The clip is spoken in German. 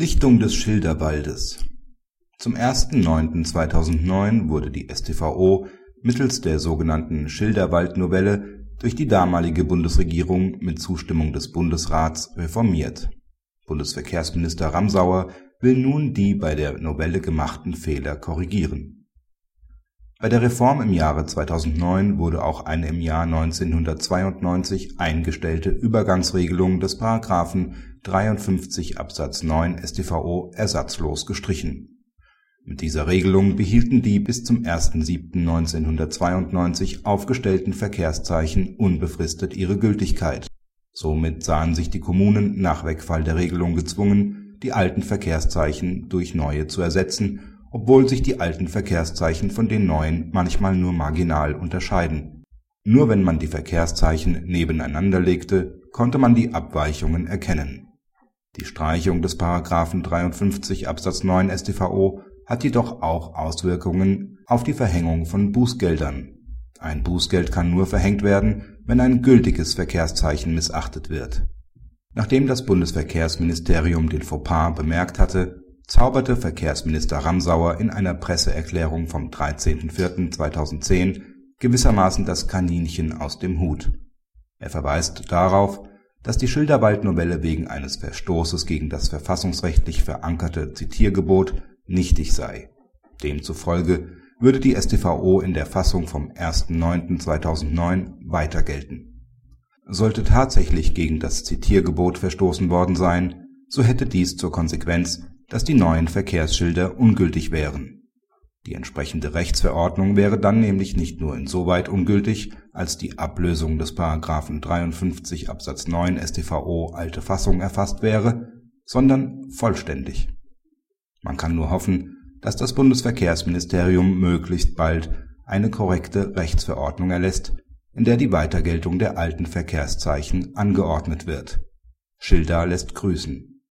Lichtung des Schilderwaldes Zum 1.9.2009 wurde die StVO mittels der sogenannten Schilderwald-Novelle durch die damalige Bundesregierung mit Zustimmung des Bundesrats reformiert. Bundesverkehrsminister Ramsauer will nun die bei der Novelle gemachten Fehler korrigieren. Bei der Reform im Jahre 2009 wurde auch eine im Jahr 1992 eingestellte Übergangsregelung des § 53 Absatz 9 StVO ersatzlos gestrichen. Mit dieser Regelung behielten die bis zum 1.7.1992 aufgestellten Verkehrszeichen unbefristet ihre Gültigkeit. Somit sahen sich die Kommunen nach Wegfall der Regelung gezwungen, die alten Verkehrszeichen durch neue zu ersetzen, obwohl sich die alten Verkehrszeichen von den neuen manchmal nur marginal unterscheiden. Nur wenn man die Verkehrszeichen nebeneinander legte, konnte man die Abweichungen erkennen die Streichung des § 53 Absatz 9 StVO hat jedoch auch Auswirkungen auf die Verhängung von Bußgeldern. Ein Bußgeld kann nur verhängt werden, wenn ein gültiges Verkehrszeichen missachtet wird. Nachdem das Bundesverkehrsministerium den Fauxpas bemerkt hatte, zauberte Verkehrsminister Ramsauer in einer Presseerklärung vom 13.04.2010 gewissermaßen das Kaninchen aus dem Hut. Er verweist darauf dass die Schilderwald-Novelle wegen eines Verstoßes gegen das verfassungsrechtlich verankerte Zitiergebot nichtig sei. Demzufolge würde die StVO in der Fassung vom 1.9.2009 weiter gelten. Sollte tatsächlich gegen das Zitiergebot verstoßen worden sein, so hätte dies zur Konsequenz, dass die neuen Verkehrsschilder ungültig wären die entsprechende Rechtsverordnung wäre dann nämlich nicht nur insoweit ungültig, als die Ablösung des § 53 Absatz 9 StVO alte Fassung erfasst wäre, sondern vollständig. Man kann nur hoffen, dass das Bundesverkehrsministerium möglichst bald eine korrekte Rechtsverordnung erlässt, in der die Weitergeltung der alten Verkehrszeichen angeordnet wird. Schilder lässt grüßen